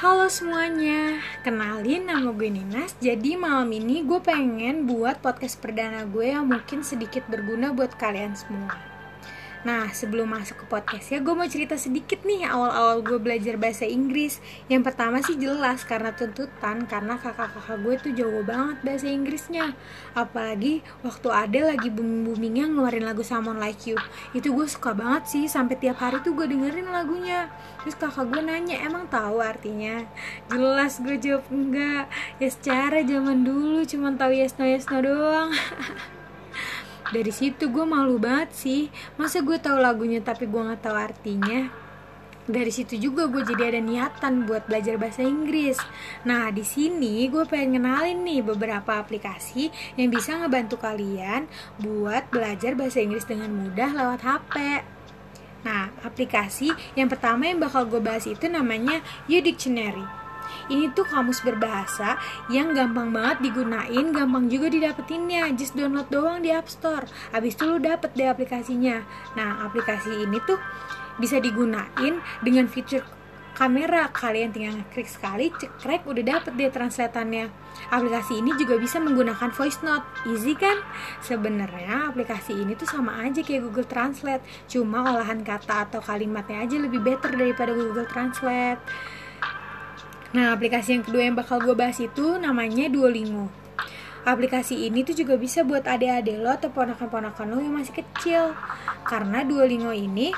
Halo semuanya, kenalin nama gue Ninas. Jadi malam ini gue pengen buat podcast perdana gue yang mungkin sedikit berguna buat kalian semua Nah, sebelum masuk ke podcastnya, gue mau cerita sedikit nih awal-awal gue belajar bahasa Inggris. Yang pertama sih jelas karena tuntutan, karena kakak-kakak gue tuh jago banget bahasa Inggrisnya. Apalagi waktu ada lagi booming-boomingnya ngeluarin lagu Someone Like You. Itu gue suka banget sih, sampai tiap hari tuh gue dengerin lagunya. Terus kakak gue nanya, emang tahu artinya? Jelas gue jawab enggak. Ya secara zaman dulu cuma tahu yes no yes no doang. dari situ gue malu banget sih masa gue tahu lagunya tapi gue nggak tahu artinya dari situ juga gue jadi ada niatan buat belajar bahasa Inggris. Nah, di sini gue pengen kenalin nih beberapa aplikasi yang bisa ngebantu kalian buat belajar bahasa Inggris dengan mudah lewat HP. Nah, aplikasi yang pertama yang bakal gue bahas itu namanya You Dictionary. Ini tuh kamus berbahasa yang gampang banget digunain, gampang juga didapetinnya. Just download doang di App Store. Abis itu lu dapet deh aplikasinya. Nah, aplikasi ini tuh bisa digunain dengan fitur kamera kalian tinggal klik sekali cekrek udah dapet deh translatannya aplikasi ini juga bisa menggunakan voice note easy kan sebenarnya aplikasi ini tuh sama aja kayak Google Translate cuma olahan kata atau kalimatnya aja lebih better daripada Google Translate Nah, aplikasi yang kedua yang bakal gue bahas itu namanya Duolingo. Aplikasi ini tuh juga bisa buat adik-adik lo atau ponakan-ponakan lo yang masih kecil. Karena Duolingo ini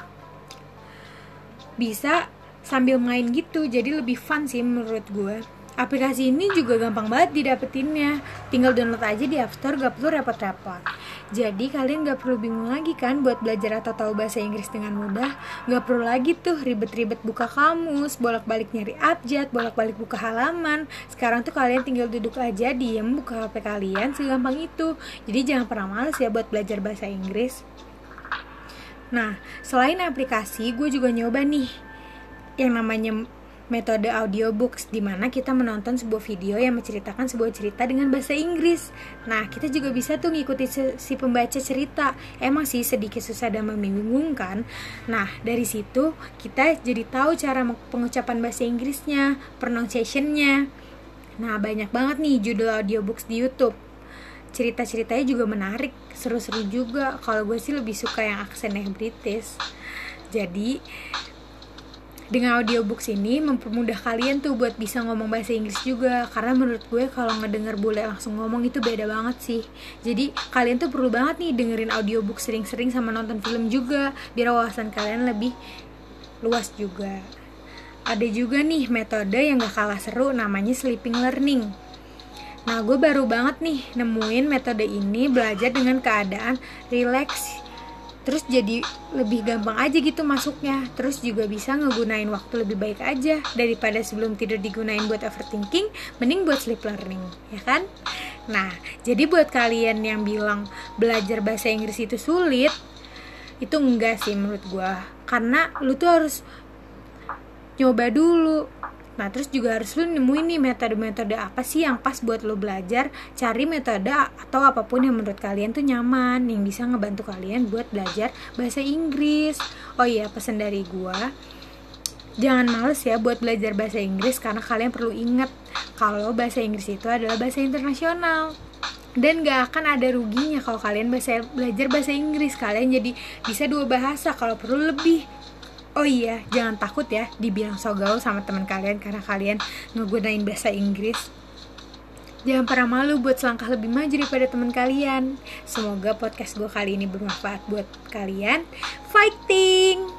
bisa sambil main gitu, jadi lebih fun sih menurut gue. Aplikasi ini juga gampang banget didapetinnya Tinggal download aja di App Store, gak perlu repot-repot Jadi kalian gak perlu bingung lagi kan buat belajar atau tahu bahasa Inggris dengan mudah. Gak perlu lagi tuh ribet-ribet buka kamus, bolak-balik nyari abjad, bolak-balik buka halaman. Sekarang tuh kalian tinggal duduk aja, diem, buka HP kalian, segampang itu. Jadi jangan pernah males ya buat belajar bahasa Inggris. Nah, selain aplikasi, gue juga nyoba nih yang namanya metode audiobooks di mana kita menonton sebuah video yang menceritakan sebuah cerita dengan bahasa Inggris. Nah, kita juga bisa tuh ngikuti si pembaca cerita. Emang sih sedikit susah dan membingungkan. Nah, dari situ kita jadi tahu cara pengucapan bahasa Inggrisnya, pronunciationnya. Nah, banyak banget nih judul audiobooks di YouTube. Cerita-ceritanya juga menarik, seru-seru juga. Kalau gue sih lebih suka yang aksennya British. Jadi, dengan audiobooks ini mempermudah kalian tuh buat bisa ngomong bahasa Inggris juga. Karena menurut gue kalau ngedenger bule langsung ngomong itu beda banget sih. Jadi kalian tuh perlu banget nih dengerin audiobook sering-sering sama nonton film juga biar wawasan kalian lebih luas juga. Ada juga nih metode yang gak kalah seru namanya sleeping learning. Nah, gue baru banget nih nemuin metode ini belajar dengan keadaan relax terus jadi lebih gampang aja gitu masuknya. Terus juga bisa ngegunain waktu lebih baik aja. Daripada sebelum tidur digunain buat overthinking mending buat sleep learning ya kan? Nah jadi buat kalian yang bilang belajar bahasa Inggris itu sulit itu enggak sih menurut gue karena lu tuh harus nyoba dulu Nah terus juga harus lu nemuin nih metode-metode apa sih yang pas buat lo belajar. Cari metode atau apa pun yang menurut kalian tuh nyaman Yang bisa ngebantu kalian buat belajar bahasa Inggris. Oh iya pesan dari gua Jangan males ya buat belajar bahasa Inggris Karena kalian perlu ingat Kalau bahasa Inggris itu adalah bahasa internasional. Dan gak akan ada ruginya kalau kalian bahasa, belajar bahasa Inggris. Kalian jadi bisa dua bahasa kalau perlu lebih Oh iya, jangan takut ya dibilang so gaul sama teman kalian karena kalian ngegunain bahasa Inggris. Jangan pernah malu buat selangkah lebih maju daripada teman kalian. Semoga podcast gue kali ini bermanfaat buat kalian. Fighting!